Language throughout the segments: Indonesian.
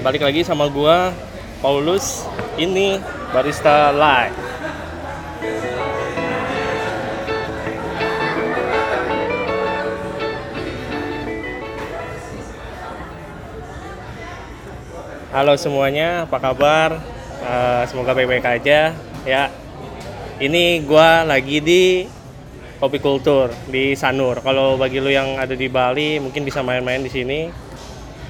balik lagi sama gua Paulus. Ini Barista Live. Halo semuanya, apa kabar? Eh, semoga baik-baik aja ya. Ini gua lagi di Kopi Kultur di Sanur. Kalau bagi lu yang ada di Bali mungkin bisa main-main di sini.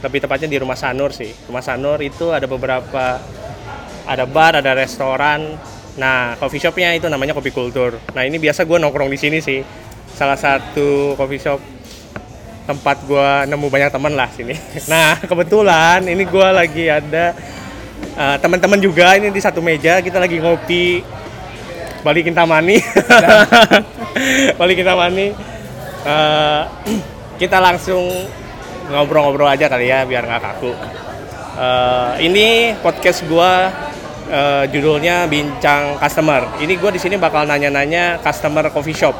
Lebih tepatnya di Rumah Sanur sih. Rumah Sanur itu ada beberapa ada bar, ada restoran. Nah, coffee shopnya itu namanya Kopi Kultur. Nah, ini biasa gue nongkrong di sini sih. Salah satu coffee shop tempat gua nemu banyak teman lah sini. Nah, kebetulan ini gua lagi ada uh, teman-teman juga ini di satu meja kita lagi ngopi Bali Kintamani. Bali Kintamani. Uh, kita langsung ngobrol-ngobrol aja kali ya biar nggak kaku. Uh, ini podcast gua uh, judulnya Bincang Customer. Ini gua di sini bakal nanya-nanya customer coffee shop.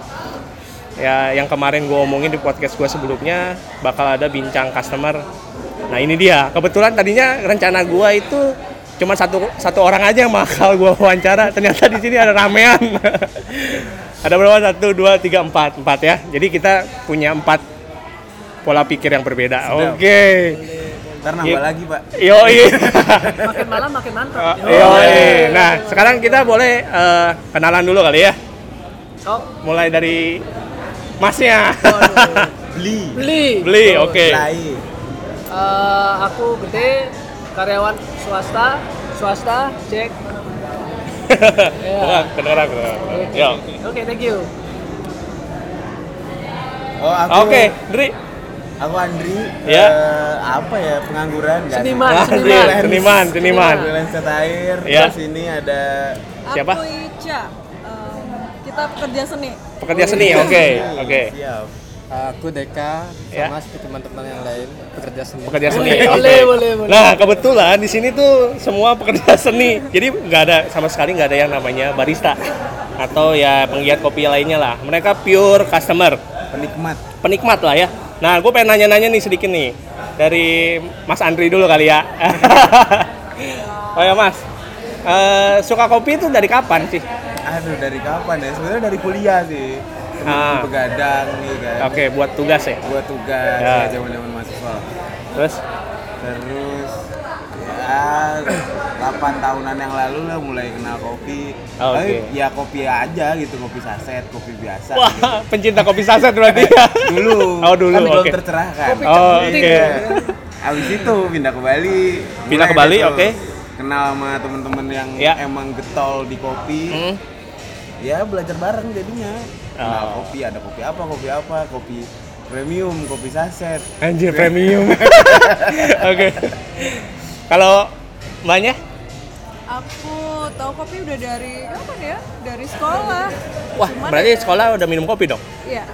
Ya yang kemarin gue omongin di podcast gue sebelumnya bakal ada bincang customer. Nah ini dia. Kebetulan tadinya rencana gue itu cuma satu satu orang aja yang bakal gue wawancara. Ternyata di sini ada ramean. Ada berapa? Satu dua tiga empat. Empat ya. Jadi kita punya empat pola pikir yang berbeda oke okay. Ntar nambah lagi pak yo makin malam makin mantap. yo nah sekarang kita boleh uh, kenalan dulu kali ya Oh, mulai dari masnya Beli beli. beli oke okay. Lai Eh, aku gede karyawan swasta, swasta cek. Bukan, kedengeran, kedengeran. Ya. Oke, thank you. Oh aku Oke, Dri. Aku Andri Ya. eh, Apa ya pengangguran? Seniman, Ah, seniman. Dri, seniman, seniman. Freelance air Ya. Terus ini ada Siapa? Aku Ica. Em, kita pekerja seni. Pekerja seni, oke, oke. Siap Aku Deka Ya. sama seperti teman-teman yang lain pekerja seni. Pekerja seni. Boleh, oke. boleh, boleh. Nah, kebetulan di sini tuh semua pekerja seni. Jadi nggak ada sama sekali nggak ada yang namanya barista atau ya penggiat kopi lainnya lah. Mereka pure customer, Penikmat penikmat lah ya. Nah, gue pengen nanya-nanya nih sedikit nih dari Mas Andri dulu kali ya. oh ya Mas, Eh, suka kopi itu dari kapan sih? Aduh dari kapan ya? Sebenarnya dari kuliah sih Ah. begadang nih kan Oke, buat tugas ya. Buat tugas Ya. ya zaman-zaman mahasiswa Terus Terus ya 8 tahunan yang lalu lah mulai kenal kopi. Oh, Tapi oke. ya kopi aja gitu, kopi saset, kopi biasa. Wah, gitu. pencinta kopi saset berarti ya. Dulu. Oh, dulu, Kan belum oke. tercerahkan. Kopi Oh, oke. Abis itu pindah ke Bali. Pindah ke Bali, tuh oke. Kenal sama temen-temen yang Ya. emang getol di kopi. Hmm. Ya belajar bareng jadinya. Kenal Oh. kopi, ada kopi apa, kopi apa, kopi premium, kopi saset. Anjir premium. Oke. Kalau mbaknya? Aku tahu kopi udah dari kapan ya? Dari sekolah. Wah, Cuman berarti ya- sekolah udah minum kopi dong? Iya.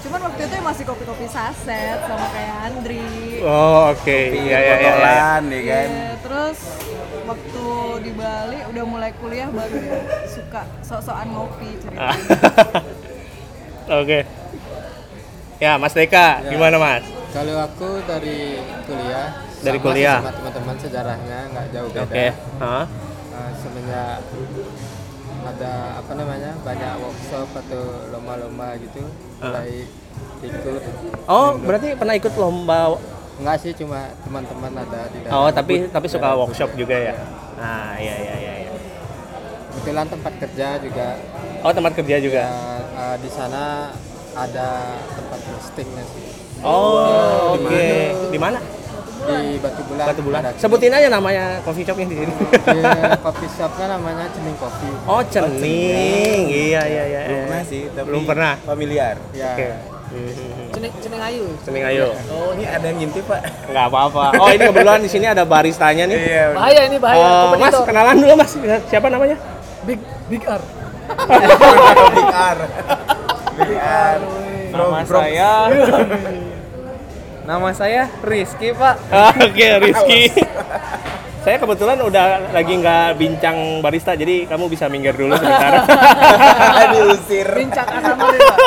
Cuman waktu itu ya masih kopi-kopi saset sama kayak Andri. Oh, oke. Kopi Iya, iya, iya. iya. botolan, ya kan. Iya, terus waktu di Bali udah mulai kuliah baru deh suka sok-sokan ngopi cerita. Oke. Ya, Mas Deka, Ya. gimana Mas? Kalau aku dari kuliah, Dari sama kuliah. sama teman-teman sejarahnya nggak jauh beda. Oke. Hah? Eh, semenjak ada apa namanya banyak workshop atau lomba-lomba gitu, Ah. mulai ikut. Oh, berarti pernah ikut lomba Enggak sih, cuma teman-teman ada di dalam. Oh, tapi tapi suka workshop juga ya. Nah, iya iya iya iya. Kebetulan tempat kerja juga. Oh, tempat kerja juga. Ya, eh, di sana ada tempat roastingnya sih. Oh, di oke. Di mana? Di Batu Bulan. Batu Bulan. Sebutin aja namanya coffee shopnya di sini. Di coffee shopnya namanya Cening Coffee. Oh, cening. Iya iya iya. Belum iya. pernah sih, tapi Belum pernah. familiar. Ya. Oke. Hmm. Cening, cening ayu. Cening ayo. Oh, ini ada yang ngintip, Pak. Nggak apa-apa. Oh, ini kebetulan di sini ada baristanya nih. Iya. Bahaya ini bahaya. Eh, mas, kenalan dulu Mas. Siapa namanya? Big Big R. Big R. Big R. Nama saya Nama saya Rizky, Pak. Ah, Oke, Rizky. Saya kebetulan udah lagi nggak bincang barista, jadi kamu bisa minggir dulu sebentar. diusir. Bincang customer ini, Pak.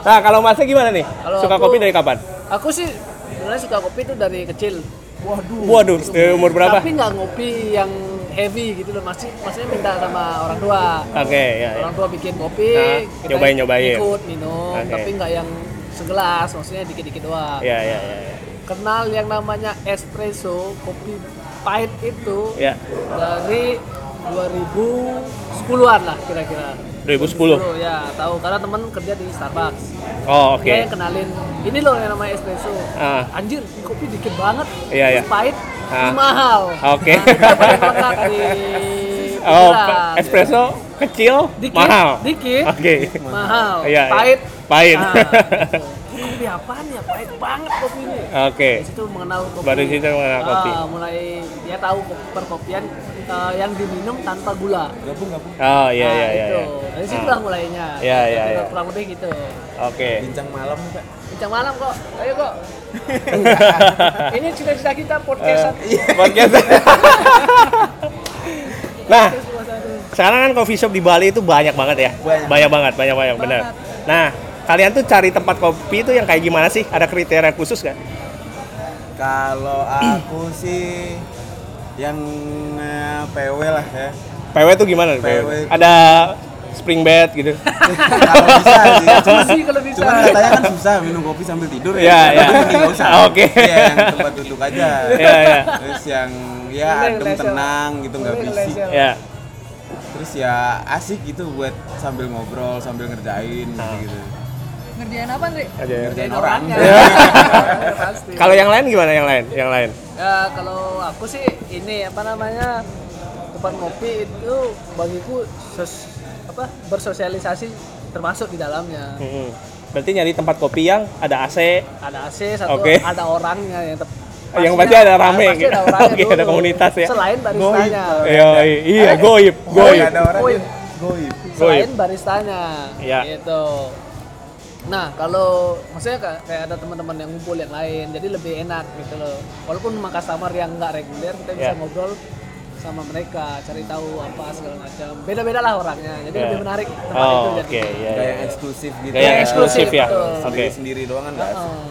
nah, kalau Masnya gimana nih? Kalau Suka aku- kopi dari kapan? Aku sih sebenarnya suka kopi itu dari kecil. Waduh. Waduh, dari umur berapa? Tapi nggak ngopi yang heavy gitu loh, masih maksudnya minta sama orang tua. Oke, ya, ya. Orang tua bikin kopi, Nah, kita nyobain-nyobain. ikut minum, Oke. tapi nggak yang segelas, maksudnya dikit-dikit doang. Ya, ya, ya, ya. Kenal yang namanya espresso, kopi pahit itu Ya, dari 2010-an lah kira-kira. 2010. Oh ya, tahu karena temen kerja di Starbucks. Oh, oke. Dia yang kenalin, ini loh yang namanya espresso. Ah. Anjir, kopi dikit banget. Iya, iya. Pahit, Ah. mahal. Oke. Nah, pakai kotak di Oh, espresso kecil, Dikit, mahal. dikit. Oke. mahal. Iya, iya. pahit. Pahit. Nah, gitu. Ini kopi apaan ya? Pahit banget kopi ini. Oke. Dari situ mengenal kopi. Baru situ mengenal Ah, kopi. mulai dia tahu ko- perkopian eh, yang diminum tanpa gula. Gabung gabung. Oh, iya, Nah, iya, iya. itu. iya. Dari situ Ah. lah mulainya. Iya, iya, iya. Kurang lebih gitu. Oke. Bincang malam Pak. Bincang malam kok. Ayo kok. Ini cita-cita kita podcast. Podcast. nah, sekarang kan coffee shop di Bali itu banyak banget ya. Banyak. Banyak banget, banyak banyak bener. Nah, kalian tuh cari tempat kopi itu yang kayak gimana sih? Ada kriteria khusus kan? Kalau aku sih yang eh, PW lah ya. PW tuh gimana? PW? PW. Ada spring bed gitu. Kalau bisa sih. Cuma, sih kalau bisa. Cuman katanya kan susah minum kopi sambil tidur ya. Iya, iya. Jadi mending nggak usah. Oke. Iya, yang tempat duduk aja. Iya, iya. Terus yang ya adem tenang gitu nggak Boleh bisik. ngelesel. ya. Terus ya asik gitu buat sambil ngobrol, sambil ngerjain Ah. gitu. Ngerjain apa, Ndri? Aja. Ngerjain orang. orangnya. Pasti. Kalau yang lain gimana yang lain? Yang lain? Ya kalau aku sih ini apa namanya tempat ngopi itu bagiku ses, apa bersosialisasi termasuk di dalamnya. Mm-mm. Berarti nyari tempat kopi yang ada AC, Ada AC satu, Oke. ada orangnya yang tep- Yang pastinya- pasti ada rame pasti gitu. ada orangnya Oke, ada dulu. komunitas ya. Selain baristanya. Iya, iya, goib, Oh, goib. ada orang Goib. goib. Selain baristanya. Iya. Gitu. Nah, kalau maksudnya kayak kayak ada teman-teman yang ngumpul yang lain, jadi lebih enak gitu loh. Walaupun memang customer yang nggak reguler, kita bisa Iya. ngobrol sama mereka, cari tahu apa segala macam. Beda-beda lah orangnya, jadi Iya. lebih menarik tempat itu Oh, jadi. oke, iya. Kayak yang iya. eksklusif gitu. Kayak yang eksklusif ya. Oke. Sendiri sendiri doang kan nggak asik. Heeh.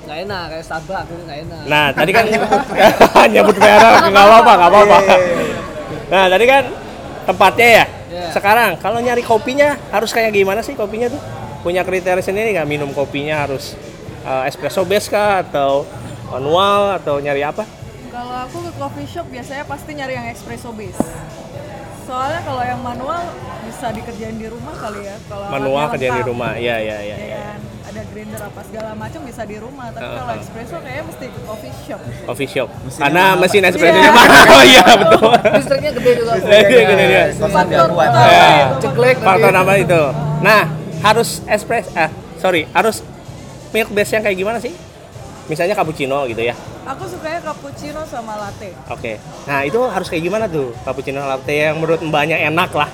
Nggak enak kayak Starbucks itu nggak enak. Nah, tadi kan nyebut merek nggak apa-apa, nggak apa-apa. Nah, tadi kan tempatnya ya. Iya. Sekarang kalau nyari kopinya harus kayak gimana sih kopinya tuh? Punya kriteria sendiri nggak minum kopinya harus uh, espresso base kah atau manual atau nyari apa? Kalau aku ke coffee shop biasanya pasti nyari yang espresso base. Soalnya kalau yang manual bisa dikerjain di rumah kali ya. Kalau Manual alatnya kerja di rumah. Iya, iya, iya. ya iya. kan? Ada grinder apa segala macam bisa di rumah. Tapi Uh-uh. kalau espresso kayaknya mesti ke coffee shop. Coffee shop. Mesinnya Karena mesin espressonya Iya. mahal. Oh iya, betul. Listriknya gede juga. Iya, iya, gede dia. Dia Faktor utama Ya. itu, Ceklek Faktor apa itu? Nah, harus espres ah sorry, harus milk base yang kayak gimana sih? Misalnya cappuccino gitu ya. Aku sukanya cappuccino sama latte. Oke. Nah, itu harus kayak gimana tuh? Cappuccino latte yang menurut mbaknya enak lah.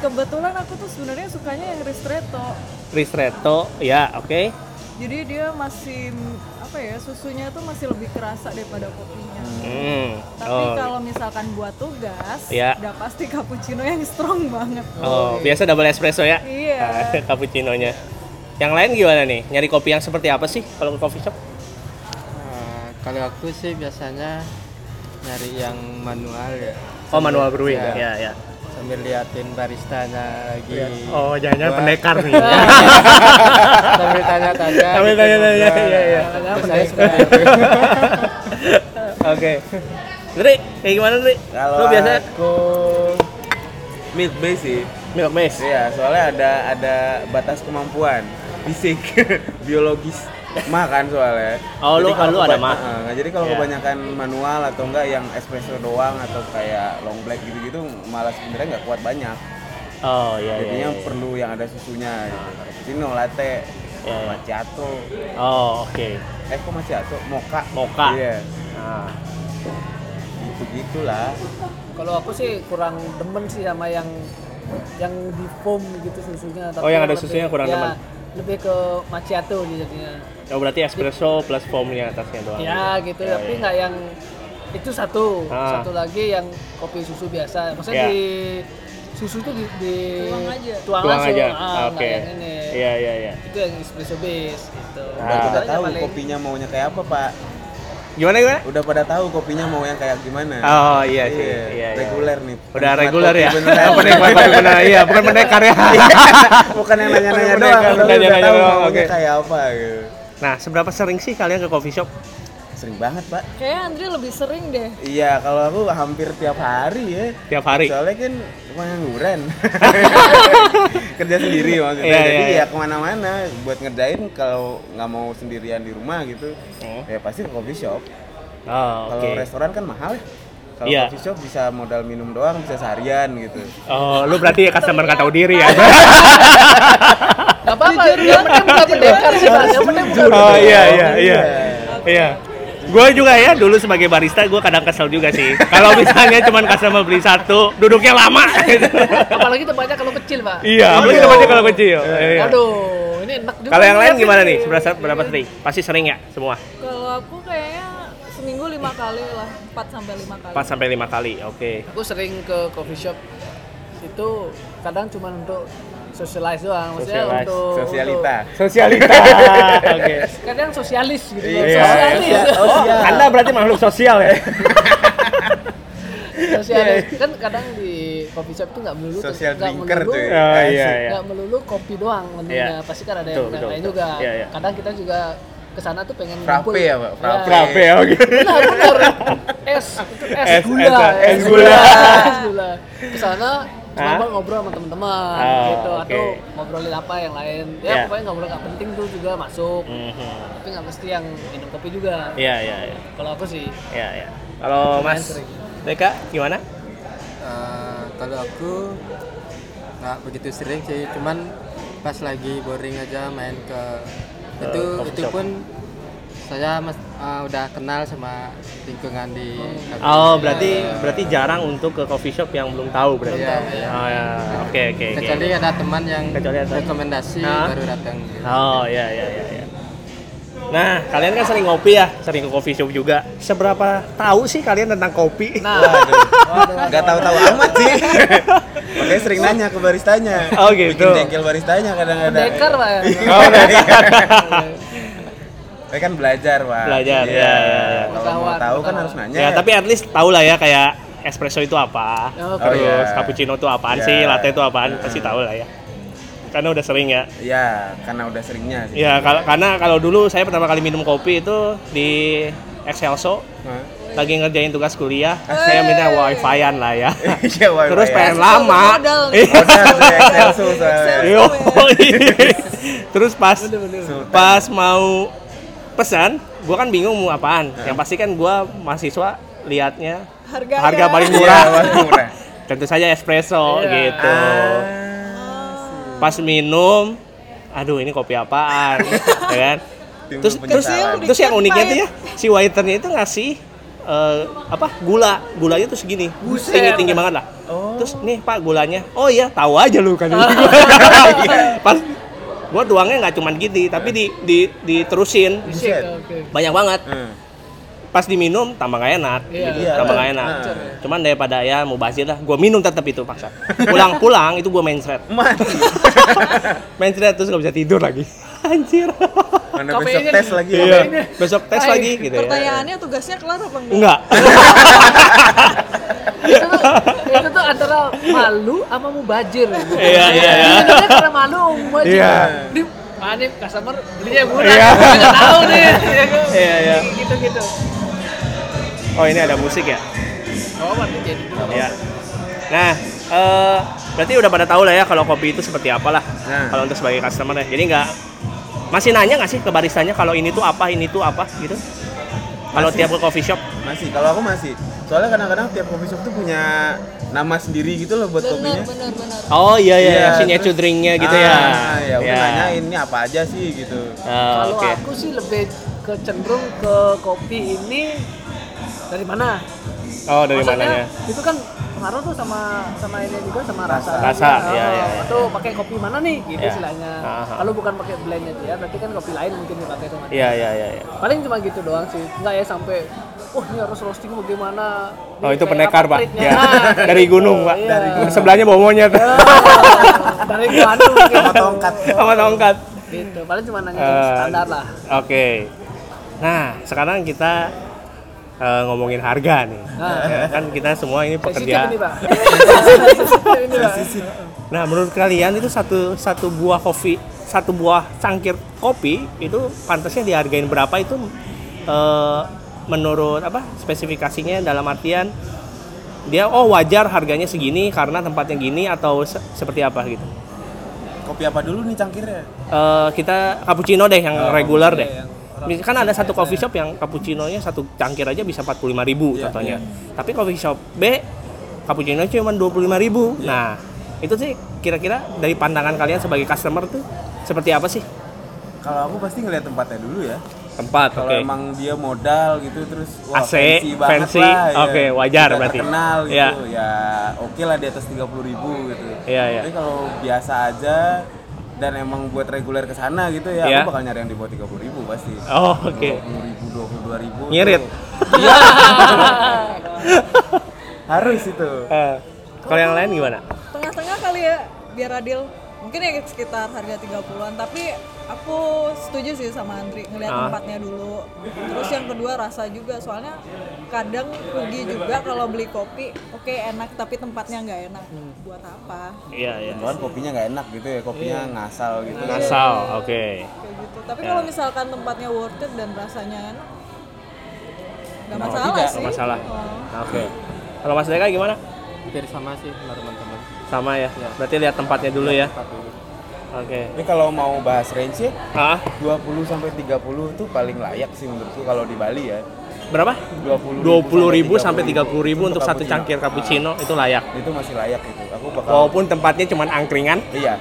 Kebetulan aku tuh sebenarnya sukanya yang ristretto. Ristretto, ya, oke. Jadi dia masih apa ya susunya tuh masih lebih kerasa daripada kopinya. Hmm. Tapi Oh. kalau misalkan buat tugas, Ya. udah pasti cappuccino yang strong banget. Oh, biasa double espresso ya? Iya. Ah, cappuccinonya. Yang lain gimana nih? Nyari kopi yang seperti apa sih kalau ke coffee shop? Eh, kalau aku sih biasanya nyari yang manual ya. Oh, manual brewing. Ya. Ya, ya. Sambil liatin baristanya lagi. Oh, jangan-jangan pendekar nih. Sambil tanya-tanya. Sambil gitu, tanya-tanya, iya, iya. Gitu. Oke. Dri, kayak gimana Dri? Kalau Lu biasa aku milk base sih. milk base? Iya, soalnya ada ada batas kemampuan fisik, biologis mah kan soalnya. Oh, lu- kalau lu ada mah? Heeh, jadi kalau Iya. kebanyakan manual atau enggak yang espresso doang atau kayak long black gitu-gitu malah sebenarnya nggak kuat banyak. Oh, iya iya. Jadinya iya. perlu yang ada susunya gitu. Cappuccino, latte, Iya, iya. macchiato. Oh, oke. Eh kok macchiato? Mocha. Mocha. Iya. Nah, Gitu-gitulah. Kalau aku sih kurang demen sih sama yang yang di foam gitu susunya. Oh, yang ada susunya kurang ya, demen. Lebih ke macchiato jadinya. oh berarti espresso plus foamnya atasnya doang. Ya gitu, Ya, tapi ya. nggak yang itu satu, Ah. satu lagi yang kopi susu biasa. Maksudnya Ya. di susu tuh di, di Tuang aja. tuang Tuang langsung. aja. Ah, nggak Oke. yang ini. Iya iya iya. Itu yang espresso base gitu. Ah. Udah kita tahu paling- kopinya maunya kayak apa, Pak. Gimana gimana? Udah pada tahu kopinya mau yang kayak gimana. Oh iya sih. Iya, iya. reguler nih. Udah reguler ya. penikmat kopi bener. Iya, bukan pendekar ya. Bukan yang nanya-nanya Bukan doang, nanya-nanya udah tahu doang, oke. kayak apa gitu. Nah, seberapa sering sih kalian ke coffee shop? Sering banget, Pak. Kayaknya Andri lebih sering deh. Iya, kalau aku hampir tiap hari ya. Tiap hari. Soalnya kan pengangguran. Kerja sendiri maksudnya. Iya, Jadi iya, iya. ya ke mana-mana buat ngerjain kalau nggak mau sendirian di rumah gitu. Oh, Ya pasti ke coffee shop. Oh, Kalau restoran kan mahal ya. Kalau Iya. coffee shop bisa modal minum doang bisa seharian gitu. Oh, lu berarti customer nggak tahu diri ya? Gak apa-apa, yang penting bukan pendekar sih Pak. Yang penting bukan oh iya iya Iya. iya. Iya. Gue juga ya dulu sebagai barista gue kadang kesel juga sih. Kalau misalnya cuman customer beli satu, duduknya lama. gitu. Apalagi tempatnya kalau kecil Pak. iya, apalagi Iya. tempatnya kalau kecil. Iya. Aduh, ini enak juga. Kalau yang lain gimana nih? Seberapa berapa sering? Pasti sering ya semua. Kalau aku kayaknya seminggu lima kali lah, 4 sampai lima kali. 4 sampai 5 kali. Oke. Aku sering ke coffee shop itu kadang cuma untuk socialize doang, maksudnya Socialize. untuk Sosialita. Sosialita. Oke. untuk- kadang sosialis gitu. Iya, sosialis. iya. Oh, siap. Anda berarti makhluk sosial ya? sosialis. Kan kadang di coffee shop tuh nggak melulu Social nggak drinker melulu- tuh. Oh ya. iya iya. nggak melulu kopi doang menunya Iya. pasti kan ada yang, betul, lain juga Iya, iya. kadang kita juga ke sana tuh pengen Frappe ya, Pak? Frappe. Frappe oke. benar benar es itu es, Es, gula es, es gula. es gula ke sana Hah? Cuma ngobrol sama teman-teman Oh, gitu oke. atau ngobrolin apa yang lain ya Iya. pokoknya ngobrol nggak penting tuh juga masuk Mhm. tapi nggak mesti yang minum kopi juga Iya iya iya. kalau aku sih Iya iya. Kalau Lumayan Mas sering. Deka gimana? Eh, kalau aku nggak begitu sering sih cuman pas lagi boring aja main ke itu itu shop. pun saya mas, eh, udah kenal sama lingkungan di kafe. Oh, berarti berarti jarang untuk ke coffee shop yang belum tahu berarti. Iya, iya. Oh ya, oke oke oke. kecuali ada teman yang Kecuali ada- rekomendasi Hah? baru datang gitu. Oh ya ya ya ya. Nah, kalian kan sering ngopi ya, sering ke coffee shop juga. Seberapa tahu sih kalian tentang kopi? nah Nggak tahu-tahu amat sih. Makanya sering nanya ke baristanya. Oh, gitu. Bikin jengkel baristanya kadang-kadang. pendekar pak Oh, Saya kan belajar, Pak. Belajar, Iya. ya, ya, ya. Kalau mau tahu kan harus nanya. ya, tapi at least tahu lah ya kayak espresso itu apa. Oh, Terus iya. cappuccino itu apaan Iya. sih, latte itu apaan, pasti tahu lah ya. Karena udah sering ya. Iya, karena udah seringnya sih. Ya, kal- karena kalau dulu saya pertama kali minum kopi itu di Excelso Hah? lagi ngerjain tugas kuliah, saya minta wifi-an lah ya. Iya, Pak. Terus ya. pengen lama. Modal. Modal soalnya. Yo. Terus pas pas mau pesan, gua kan bingung mau apaan. Yang pasti kan gua mahasiswa liatnya Harga harga paling Iya, murah. paling murah. Tentu saja espresso Iya. gitu. Pas minum, aduh ini kopi apaan, ya kan? Terus terus, terus yang uniknya tuh ya, si waiternya itu ngasih eh, apa gula gulanya tuh segini Buset. tinggi tinggi banget lah terus nih pak gulanya oh iya tahu aja lu kan pas gua tuangnya nggak cuman gitu tapi di, di diterusin Buset. banyak banget Hmm. pas diminum tambah nggak enak Iya. gitu, Iya. tambah nggak enak Nah. cuman daripada ya mau bazir lah gua minum tetap itu paksa pulang-pulang itu gua main thread main thread terus nggak bisa tidur lagi anjir Mana besok tes nih. lagi iya ya. besok tes Ay, lagi gitu ya Pertanyaannya tugasnya kelar apa enggak? enggak itu tuh itu tuh antara malu sama mubajir gitu. Iya, iya, iya. Karena malu mubajir Iya. di ah, nih customer belinya murah Iya. Nggak tahu nih Iya, iya. gitu gitu oh ini ada musik ya oh mati jadi ya nah eh berarti udah pada tahu lah ya kalau kopi itu seperti apa lah Nah. kalau untuk sebagai customer ya jadi nggak masih nanya nggak sih ke baristanya kalau ini tuh apa ini tuh apa gitu kalau tiap ke coffee shop Masih, kalau aku masih. Soalnya kadang-kadang tiap coffee shop tuh punya nama sendiri gitu loh buat kopinya. oh iya iya, Iya, signature terus- drinknya gitu Ah, ya Ya udah Ya. nanyain ini apa aja sih gitu. Ah, kalau oke aku sih lebih ke cenderung ke kopi ini dari mana oh dari Maksudnya, mananya itu kan pengaruh tuh sama sama ini juga sama rasa Rasa, juga. iya, Oh, iya, iya. atau pakai kopi mana nih gitu Iya. istilahnya Aha. kalau bukan pakai blendnya dia berarti kan kopi lain mungkin dipakai tuh iya iya iya iya. paling cuma gitu doang sih nggak ya sampai oh ini harus roasting bagaimana Oh itu pendekar pak, triknya?" ya. Nah, dari gitu. gunung pak, Iya. sebelahnya bawa monyet, Ya, dari Bandung Sama tongkat. sama tongkat. gitu paling cuma nanya Eh, standar lah Oke. Nah, sekarang kita eh, ngomongin harga nih. Ya, kan kita semua ini pekerja. ini pak Nah, menurut kalian itu satu satu buah kopi, satu buah cangkir kopi itu pantasnya dihargain berapa itu eh, menurut apa spesifikasinya dalam artian dia oh wajar harganya segini karena tempatnya gini atau se- seperti apa gitu. Kopi apa dulu nih cangkirnya? Eh, kita cappuccino deh yang reguler deh. yang Kan ada satu coffee shop yang cappuccino-nya satu cangkir aja bisa 45.000 Iya, contohnya. Tapi coffee shop B cappuccino cuma 25.000. Nah, itu sih kira-kira dari pandangan kalian sebagai customer tuh seperti apa sih? Kalau aku pasti ngeliat tempatnya dulu ya. Tempat, Kalau oke. emang dia modal gitu terus wah AC, fancy, fancy, ya. oke, wajar Udah berarti. terkenal gitu Iya. ya oke lah di atas 30.000 ribu gitu Iya, iya. tapi kalau biasa aja dan emang buat reguler ke sana gitu ya Iya. aku bakal nyari yang di bawah 30.000 ribu pasti Oh, oke. 20 ribu 22 ribu Ngirit. harus itu Eh, kalau yang lain gimana? Tengah-tengah kali ya biar adil. Mungkin ya sekitar harga 30-an, tapi aku setuju sih sama Andri ngelihat Ah. tempatnya dulu. Terus yang kedua rasa juga, soalnya kadang rugi juga kalau beli kopi, oke enak tapi tempatnya nggak enak. Buat apa? Iya, iya. Cuman kopinya nggak enak gitu ya kopinya ngasal gitu Ngasal, oke. Kayak gitu. Tapi Ya. kalau misalkan tempatnya worth it dan rasanya enak, nggak Kenapa masalah tidak? sih. Nggak masalah. Oh. Oke. Kalau Mas Deka gimana? hampir sama sih sama teman-teman Sama ya. Iya. Berarti lihat tempatnya dulu ya. Tempat Oke. Ini kalau mau bahas range ya Ah, 20 sampai 30 tuh paling layak sih menurutku kalau di Bali ya. berapa? 20 20 ribu sampai 30 ribu untuk satu cappuccino. cangkir cappuccino itu layak. Ah, itu masih layak itu. Aku bakal Walaupun tempatnya cuma angkringan, Iya.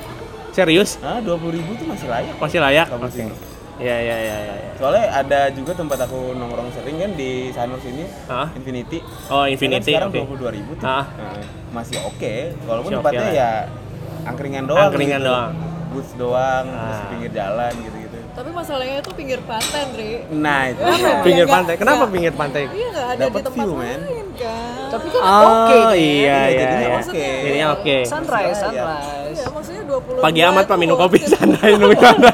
serius Ah, 20 ribu tuh masih layak. masih layak. Cappuccino. Iya iya iya iya. iya. Soalnya ada juga tempat aku nongkrong sering kan di Sanur sini, Hah? Infinity. Oh Kan Infinity, sekarang oke. 22 ribu tuh. Ah. Nah, masih oke. Walaupun Masih tempatnya lah ya angkringan doang. Angkringan gitu. doang. Boots doang, terus Ah. pinggir jalan gitu-gitu. Tapi masalahnya itu pinggir pantai, Andri. Nah, itu. Pinggir Nggak- pantai. Kenapa nggak- pinggir pantai? Iya nggak ada Dapet di tempat view, lain kan. tapi kan Oh oke kan? iya Iya, iya jadinya iya. oke. Jadinya oke. sunrise Iya. sunrise Iya, maksudnya 20 Pagi amat itu pak minum kopi sana minum sana.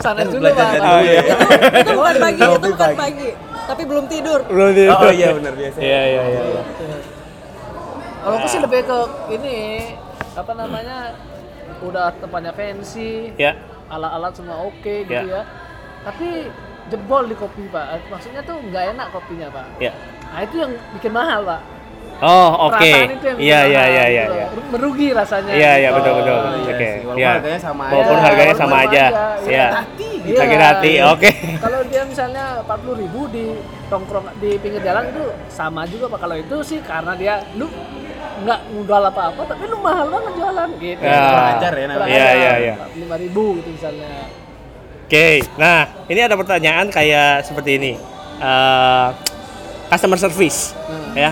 sunrise dulu pak Oh, iya. itu, itu bukan pagi, itu bukan pagi. pagi. Tapi belum tidur. Belum di. Oh iya benar biasa. Iya iya iya. iya. kalau aku sih lebih ke ini apa namanya udah tempatnya fancy Ya. alat-alat semua oke gitu Ya. ya tapi jebol di kopi pak maksudnya tuh nggak enak kopinya pak Ya. nah itu yang bikin mahal pak Oh oke. Iya iya iya gitu iya. iya. merugi rasanya Iya iya gitu. betul betul. Oh, iya Oke. sih. Walaupun Iya. harganya sama aja. Walaupun Iya, harganya sama sama aja. Iya. iya. Iya. Sakit hati. Oke. kalau dia misalnya 40.000 ribu di tongkrong di pinggir jalan itu sama juga pak kalau itu sih karena dia lu nggak modal apa-apa tapi lu mahal banget jualan gitu Ya. Kurang ajar ya namanya. Iya, iya, iya. lima ribu gitu misalnya Oke, nah ini ada pertanyaan kayak seperti ini, Eh, customer service, Hmm. ya.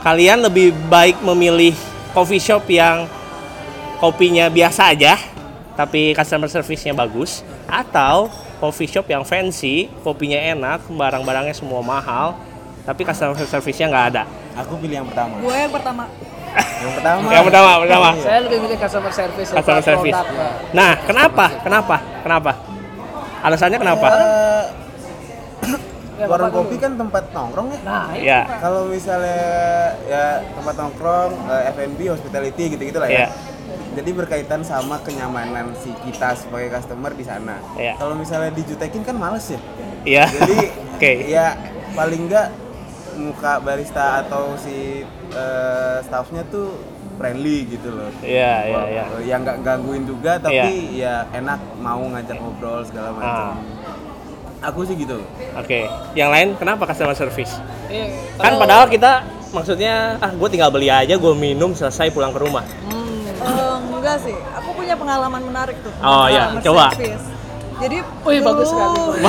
Kalian lebih baik memilih coffee shop yang kopinya biasa aja, tapi customer service-nya bagus, atau coffee shop yang fancy, kopinya enak, barang-barangnya semua mahal, tapi customer service-nya nggak ada. Aku pilih yang pertama. Gue yang pertama. Yang pertama. Yang pertama, pertama. saya lebih milih customer service Customer service. produk, Pak. Nah, kenapa? Kenapa? Kenapa? Alasannya kenapa? Eh, Ya, warung kopi dulu. kan tempat nongkrong ya. nah Ya. Kalau misalnya ya tempat nongkrong, eh, F&B, hospitality gitu-gitu lah ya. Iya. Jadi berkaitan sama kenyamanan si kita sebagai customer di sana. Iya. Kalau misalnya dijutekin kan males ya. Iya. Jadi Oke. ya paling enggak muka barista atau si eh, staffnya tuh friendly gitu loh. Iya, iya, iya. Yang nggak gangguin juga tapi ya enak mau ngajak ngobrol segala macam. Ah. Aku sih gitu. Oke, yang lain kenapa customer service? Iya, Kan padahal kita maksudnya ah gue tinggal beli aja, gue minum selesai pulang ke rumah. Eh, enggak sih, aku punya pengalaman menarik tuh. Oh, iya, coba. service. Jadi Wih, bagus sekali.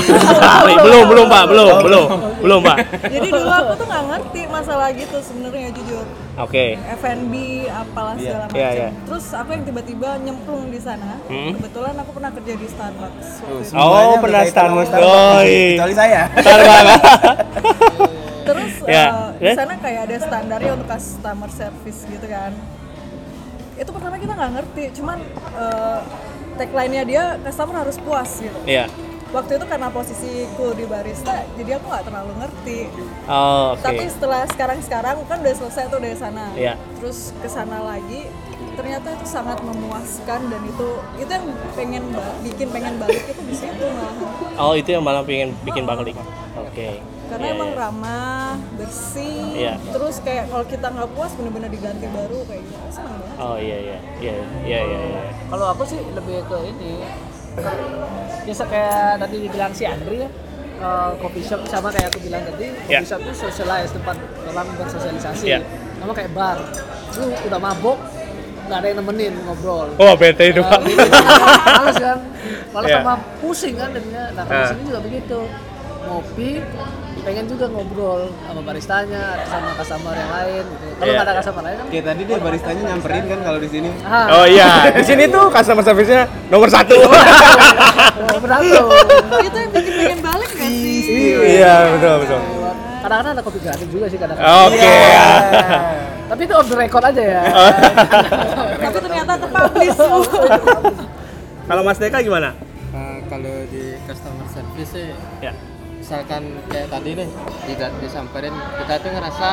Belum belum pak, belum belum belum pak. Jadi dulu aku tuh nggak ngerti masalah gitu sebenarnya jujur. Oke, F&B apalah Iya. segala macam. Iya, iya. Terus aku yang tiba-tiba nyemplung di sana. Hmm. Kebetulan aku pernah kerja di Starbucks. waktu Tuh, itu. semuanya Oh, pernah Starbucks. Doi. Kecuali saya. Starbucks. Terus Ya. eh, di Ya. sana kayak ada standarnya untuk customer service gitu kan. Itu pertama kita nggak ngerti, cuman eh, tagline-nya dia customer harus puas gitu. Iya, waktu itu karena posisiku di barista jadi aku nggak terlalu ngerti Oh, oke. tapi setelah sekarang sekarang kan udah selesai tuh dari sana Iya. terus ke sana lagi ternyata itu sangat memuaskan dan itu itu yang pengen ba- bikin pengen balik itu di situ malah Oh, itu yang malah pengen bikin balik. Oke. karena Iya, emang iya. ramah bersih Iya. terus kayak kalau kita nggak puas bener-bener diganti baru kayak gitu seneng banget Oh, iya iya. Iya, iya, iya. iya. Kalau aku sih lebih ke ini biasa kayak tadi dibilang si Andri ya eh, coffee shop sama kayak aku bilang tadi Ya. coffee shop itu socialize tempat orang bersosialisasi Ya. sama kayak bar lu udah mabok nggak ada yang nemenin ngobrol Oh, bete itu, Pak. gitu. males kan malah Ya. sama pusing kan jadinya nah kalau di Ah. sini juga begitu ngopi pengen juga ngobrol sama baristanya atau sama customer yang lain gitu kalau Iya. nggak ada customer lain kan Kayak tadi deh baristanya nyamperin kan kalau di sini. ah, Oh iya, di sini tuh customer service-nya nomor satu. oh, berantem itu yang bikin pengen balik gak sih Iya, betul betul. kadang-kadang ada kopi gratis juga sih kadang-kadang Oke. Tapi itu off the record aja ya tapi ternyata terpublish Kalau Mas Deka gimana? Eh, kalau di customer service sih Ya. misalkan kayak tadi nih tidak disamperin kita tuh ngerasa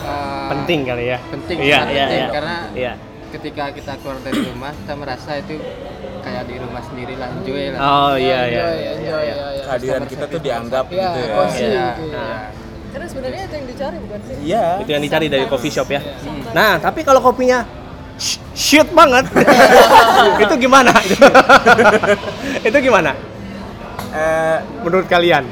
eh, Penting kali ya. penting Iya, iya, penting iya. karena Iya. ketika kita keluar dari rumah kita merasa itu kayak di rumah sendiri lah enjoy lah Oh iya iya. enjoy iya, iya. ya, ya. Kehadiran kita tuh dianggap Iya, gitu ya. Iya. gitu. Nah, karena sebenarnya itu yang dicari bukan sih Iya. itu yang dicari dari coffee shop ya. Nah, tapi kalau kopinya sh- shit banget. itu gimana? itu gimana? Eh, Menurut kalian?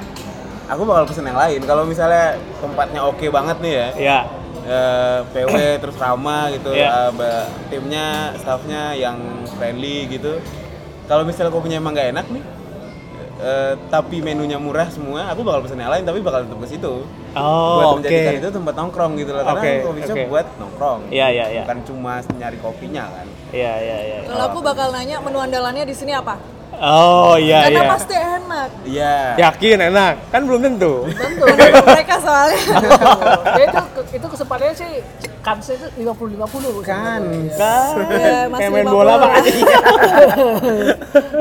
aku bakal pesen yang lain. Kalau misalnya tempatnya oke banget nih ya, Ya. eh, PW terus ramah gitu, Iya. eh, ba- timnya, staffnya yang friendly gitu. Kalau misalnya kopinya emang nggak enak nih, eh, tapi menunya murah semua, aku bakal pesen yang lain tapi bakal tetap ke situ. Buat Oh, oke. menjadikan itu tempat nongkrong gitu loh. Karena Oke, coffee shop oke. buat nongkrong. Iya, iya, iya. Bukan cuma nyari kopinya kan. Iya, iya, iya. kalau aku bakal nanya menu andalannya di sini apa Oh, iya, karena iya. pasti enak Iya. Yakin enak? Kan belum tentu. tentu mereka soalnya ya itu itu kesempatannya sih kansnya itu 50 50 Kan. Kan. Ya, masih Kayak main 50 bola, Pak.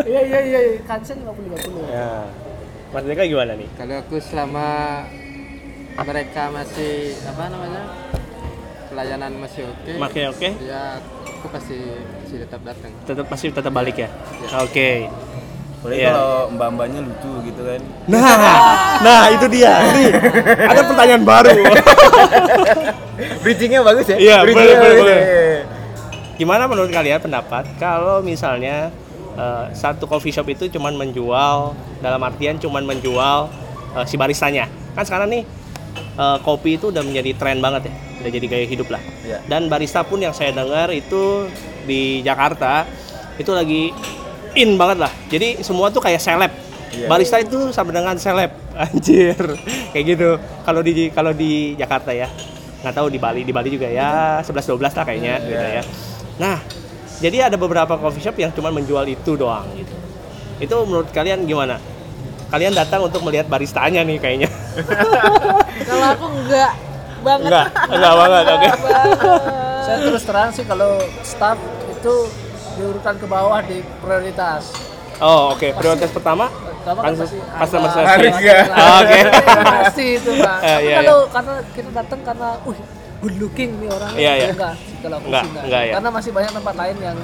iya iya iya kansnya 50 50 Ya. Mas Deka gimana nih? kalau aku selama mereka masih apa namanya pelayanan masih oke Oke, oke. ya aku pasti masih tetap datang Tetap masih tetap balik ya. Oke. Boleh Iya. kalau mbak-mbaknya lucu gitu kan. Nah, nah itu dia. Nih, ada pertanyaan baru. Bridgingnya bagus ya? Iya, Bridgingnya boleh, boleh, bagus boleh. ya. Gimana menurut kalian pendapat kalau misalnya eh, satu coffee shop itu cuman menjual dalam artian cuman menjual eh, si baristanya. Kan sekarang nih eh, kopi itu udah menjadi tren banget ya, udah jadi gaya hidup lah. Iya. Dan barista pun yang saya dengar itu di Jakarta itu lagi in banget lah. Jadi semua tuh kayak seleb. Iya. Barista itu sama dengan seleb, anjir. Kayak gitu. Kalau di kalau di Jakarta ya. Nggak tahu di Bali, di Bali juga ya 11 12 lah kayaknya gitu Iya. ya. Nah, jadi ada beberapa coffee shop yang cuma menjual itu doang gitu. Itu menurut kalian gimana? Kalian datang untuk melihat baristanya nih kayaknya. kalau aku enggak banget enggak, enggak banget, oke. saya terus terang sih kalau staff itu diurutan ke bawah di prioritas Oh, oke. Prioritas pertama Pertama kan pasti customer service. Oke. pasti itu pak Tapi iya, kalau karena kita datang karena uh good looking nih orang Iya, iya. enggak sih kalau aku Enggak, enggak. enggak ya. karena masih banyak tempat lain yang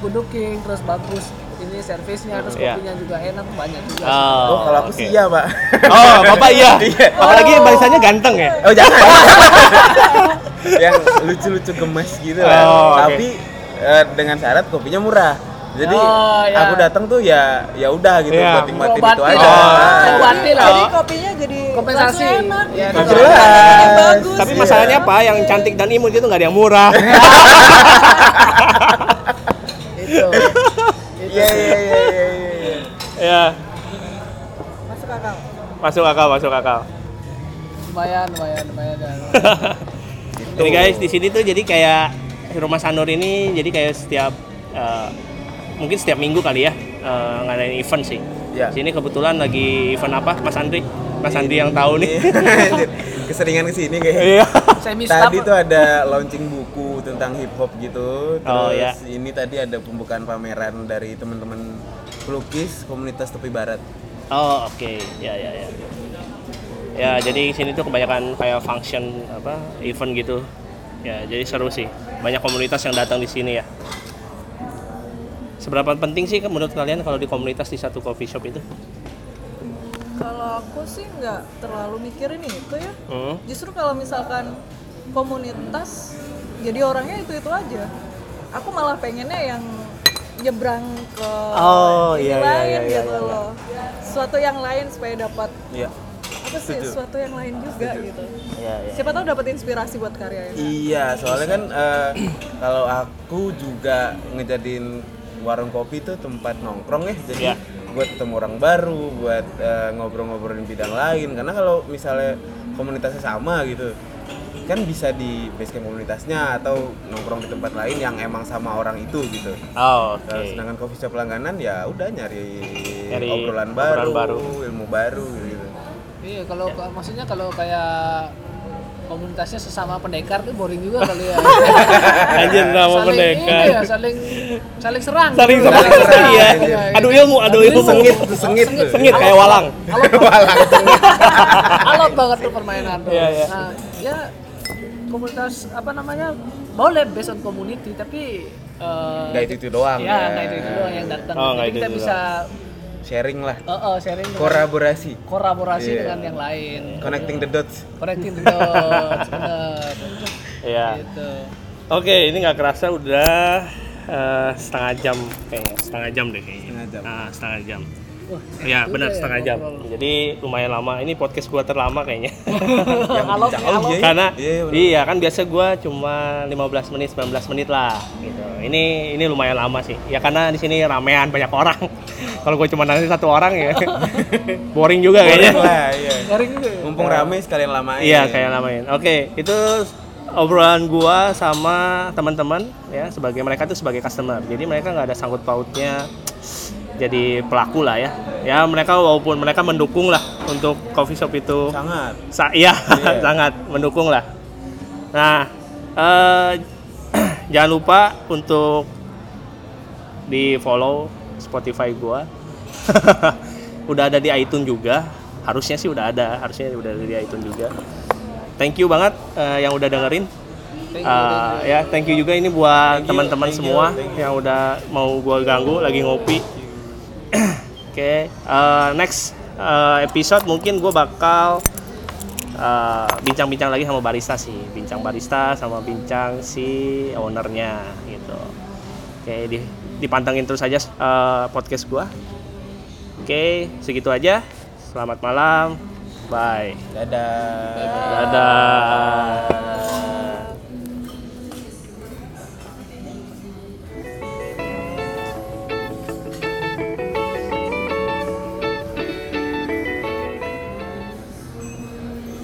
good looking terus bagus ini servisnya terus Iya. kopinya juga enak banyak juga Oh, Oh, kalau aku oke. sih iya, Pak. Oh, Bapak iya. Iya. Apalagi baristanya ganteng ya. Oh, jangan. yang lucu-lucu gemes gitu lah. Oh, oke. Tapi eh, dengan syarat kopinya murah. Jadi Oh, iya. aku datang tuh ya ya udah gitu Iya. buat nikmatin itu aja. lah. Nah, Mengobati lah. jadi kopinya jadi Kompensasi. enak Iya, gitu. bagus Tapi masalahnya apa? Yang cantik dan imut itu nggak ada yang murah. itu Iya iya iya iya iya. ya, masuk akal masuk akal, masuk akal. lumayan lumayan lumayan ya. Jadi guys, di sini tuh jadi kayak rumah Sanur ini jadi kayak setiap eh, mungkin setiap minggu kali ya eh, ngadain event sih. Iya. Sini kebetulan lagi event apa, Mas Andri? Mas Andri yang tahu nih. Keseringan ke sini kayaknya. Iya. Semi Tadi tuh ada launching buku tentang hip hop gitu. Terus Oh, ya. ini tadi ada pembukaan pameran dari teman-teman pelukis komunitas tepi barat. Oh oke, ya ya ya. Ya jadi sini tuh kebanyakan kayak function apa event gitu. Ya jadi seru sih. Banyak komunitas yang datang di sini ya. Seberapa penting sih menurut kalian kalau di komunitas di satu coffee shop itu? Kalau aku sih nggak terlalu mikirin itu ya. Hmm? Justru kalau misalkan komunitas jadi orangnya itu itu aja. Aku malah pengennya yang nyebrang ke Oh, iya, iya, lain iya, iya, gitu iya. loh. Suatu yang lain supaya dapat Iya. apa sih? Setuju. Suatu yang lain juga gitu. Ya ya. Siapa tahu dapat inspirasi buat karyanya. Iya, soalnya kan eh, kalau aku juga ngejadiin warung kopi itu tempat nongkrong ya, jadi Iya. Buat ketemu orang baru, buat eh, ngobrol-ngobrolin bidang lain. Karena kalau misalnya komunitasnya sama gitu, kan bisa di basecamp komunitasnya atau nongkrong di tempat lain yang emang sama orang itu gitu. Oh, oke. Kalau sedangkan coffee shop langganan ya udah nyari, Nyari obrolan, obrolan baru, baru. ilmu baru gitu. Iya, kalau maksudnya kalau kayak komunitasnya sesama pendekar tuh boring juga kali ya. Anjir saling pendekar. ini ya, saling saling serang. Saling gitu. serang. serang, Iya. iya. Adu ilmu, adu ilmu. Sengit sengit tuh. Sengit kayak walang. Alot banget tuh permainan tuh. Iya, iya. Nah, ya komunitas apa namanya boleh based on community tapi eh, Nggak itu itu doang. ya ya. nggak itu itu doang yang datang. Oh, Jadi itu kita itu bisa Sharing lah, eh, eh, sharing dengan- kolaborasi, kolaborasi Iya. dengan yang lain. connecting the dots. Connecting the dots, bener. Iya. Gitu. Oke, ini nggak kerasa udah eh, setengah jam kayaknya, setengah jam deh kayaknya. Setengah jam. Ah, setengah jam. Wah, Iya, juga benar ya setengah jam. ngobrol. Jadi lumayan lama. Ini podcast gua terlama kayaknya. Yang alot. iya, iya. Karena Iya, iya, iya kan biasa gua cuma 15 menit, 19 menit lah gitu. Ini ini lumayan lama sih. Ya karena di sini ramean banyak orang. Kalau gua cuma nanti satu orang ya boring juga kayaknya. Boleh lah, iya. Juga ya? Mumpung rame sekalian lamain. Iya, kayak lamain. Oke, itu obrolan gua sama teman-teman ya sebagai mereka tuh sebagai customer. Jadi mereka nggak ada sangkut pautnya jadi pelaku lah ya. Ya mereka walaupun mereka mendukung lah untuk coffee shop itu. Sangat. Sa iya, Iya. sangat mendukung lah. Nah, eh, jangan lupa untuk di follow Spotify gua. udah ada di iTunes juga. Harusnya sih udah ada, harusnya udah ada di iTunes juga. Thank you banget eh, yang udah dengerin. Thank you, thank you. ya, thank you juga ini buat teman-teman semua you. yang udah mau gua ganggu lagi ngopi. Oke, eh, next eh, episode mungkin gue bakal eh, bincang-bincang lagi sama barista sih, bincang barista sama bincang si ownernya gitu. Oke, di, dipantengin terus aja eh, podcast gue. Oke, segitu aja. Selamat malam, bye. Dadah. Dadah.